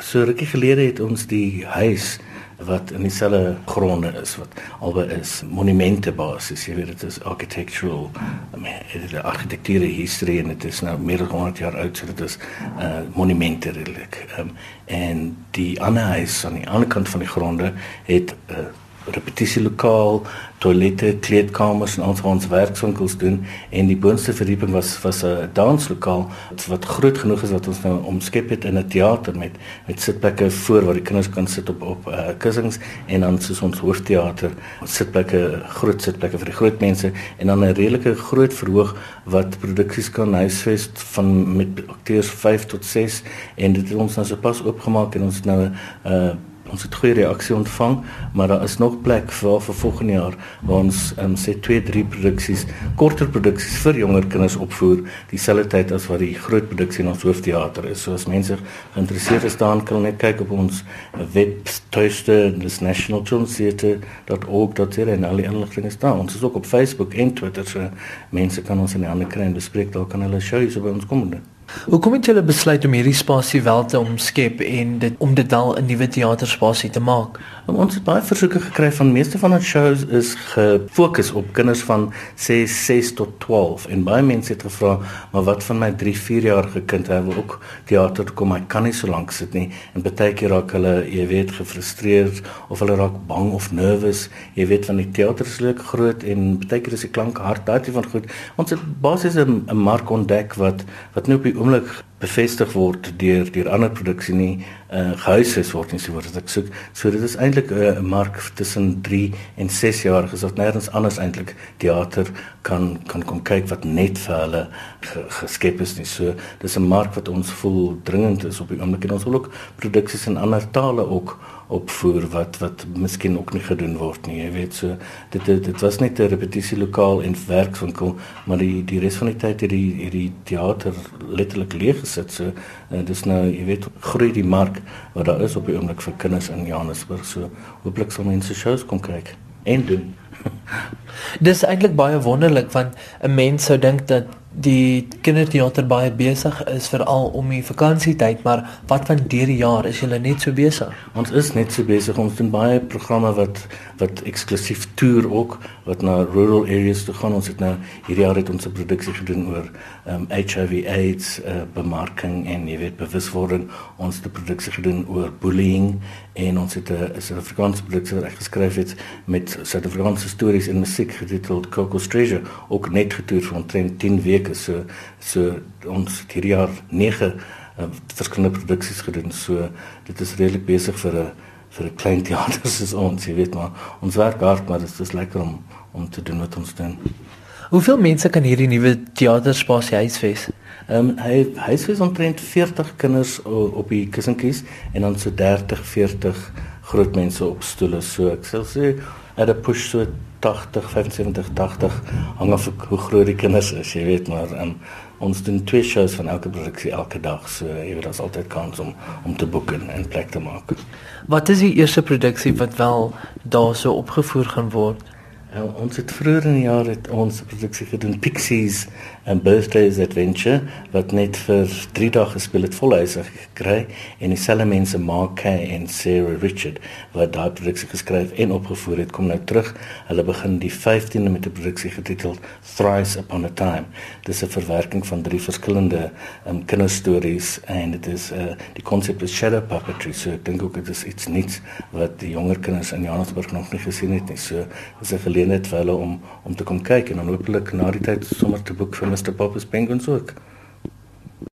So rukkie gelede het ons die huis wat in dieselfde gronde is wat albei is monumente basis jy weet dit is architectural I mean dit is argitektuur history en dit is nou meer as 100 jaar oud so dit is uh, monumente redelik um, en die ander huis aan die ander kant van die gronde het uh, repetisielokaal, toilette, kleedkamers en ons ons werkswinkels doen. En die boonste verdieping was was 'n danslokaal wat groot genoeg is dat ons nou omskep het in 'n teater met met sitplekke voor waar die kinders kan sit op op uh, kussings en dan soos ons hoofteater sitplekke groot sitplekke vir die groot mense en dan 'n redelike groot verhoog wat produksies kan huisves van met akteurs 5 tot 6 en dit het ons nou sopas oopgemaak en ons nou 'n uh, ons het goeie reaksie ontvang, maar daar is nog plek vir vir volgende jaar waar ons um, sê 2, 3 produksies, korter produksies vir jonger kinders opvoer dieselfde tyd as wat die groot produksie in ons hoofteater is. So as mense geïnteresseerd is daarin kan net kyk op ons webtuiste, dis nationalchildrentheatre.org.za en al die inligting is daar. Ons is ook op Facebook en Twitter so mense kan ons in die ander kry en bespreek daar kan hulle shows by ons kom doen. Hoekom het julle besluit om hierdie spasie wel te omskep en dit om dit wel 'n nuwe teaterspasie te maak? Ons het baie versoeke gekry van meeste van ons shows is gefokus op kinders van 6 6 tot 12 en baie mense het gevra, maar wat van my 3 4 jarige kind? Hy wil ook teater toe kom, hy kan nie so lank sit nie en baie keer raak hulle, jy weet, gefrustreerd of hulle raak bang of nervous. Jy weet van die teater is leuk groot en baie keer is die klank hard, daardie van goed. Ons het basies 'n mark ontdek wat wat nou op die oomblik bevestig word deur deur ander produksie nie uh, gehuisves word nie so word ek soek. So dit is eintlik eh, 'n uh, mark tussen 3 en 6 jaar gesoek nêrens anders eintlik teater kan kan kom kyk wat net vir hulle geskep is nie. So dis 'n mark wat ons voel dringend is op die oomblik en ons wil ook produksies in ander tale ook opvoer wat wat miskien ook nie gedoen word nie. Jy weet so dit dit, dit was net 'n repetisielokaal en werkswinkel, maar die die res van die tyd het die hierdie teater letterlik leeg gesit. So dis nou jy weet groei die mark wat daar is op die oomblik vir kinders in Johannesburg. So hooplik sal mense shows kom kyk en doen. dis eintlik baie wonderlik want 'n mens sou dink dat die kinderteater baie besig is veral om die vakansietyd, maar wat van deur die jaar is julle net so besig? Ons is net so besig. Ons doen baie programme wat wat eksklusief toer ook wat na rural areas toe gaan. Ons het nou hierdie jaar het ons 'n produksie gedoen oor um, HIV AIDS uh, bemarking en jy weet bewuswording. Ons het 'n produksie gedoen oor bullying en ons het 'n Suid-Afrikaanse produksie wat ek geskryf het met Suid-Afrikaanse stories en musiek getiteld Coco's Treasure ook net getoer vir omtrent 10 weke so so ons hierdie jaar 9 uh, verskillende produksies gedoen so dit is redelik besig vir 'n vir 'n klein teater soos ons jy weet maar ons werk hard maar dit is lekker om om te doen wat ons doen Hoeveel mense kan hierdie nuwe teaterspasie huisves? Ehm um, hy huisves omtrent 40 kinders op die kussentjies en dan so 30 40 groot mense op stoele so ek sal sê at a push so 80 75 80 hang af hoe groot die kinders is jy weet maar um, ons doen twee shows van elke produksie elke dag so jy weet daar's altyd kans om om te boek en, en plek te maak. Wat is die eerste produksie wat wel daar so opgevoer gaan word? Uh, ons het vroeër in die jaar het ons produksie gedoen Pixies and Birthdays Adventure wat net vir 3 dae gespeel het volhuisig gekry en dieselfde mense Mark Kay en Sarah Richard wat daai produksie geskryf en opgevoer het kom nou terug. Hulle begin die 15de met 'n produksie getiteld Thrice Upon a Time. Dit is 'n verwerking van drie verskillende um, kinderstories en dit is uh, die konsep is shadow puppetry. So ek dink ook dit is iets nuuts wat die jonger kinders in Johannesburg nog nie gesien het nie. So dis 'n geleentheid vir hulle om om te kom kyk en dan hopelik na die tyd sommer te boek vir aus der Papas Bank und zurück.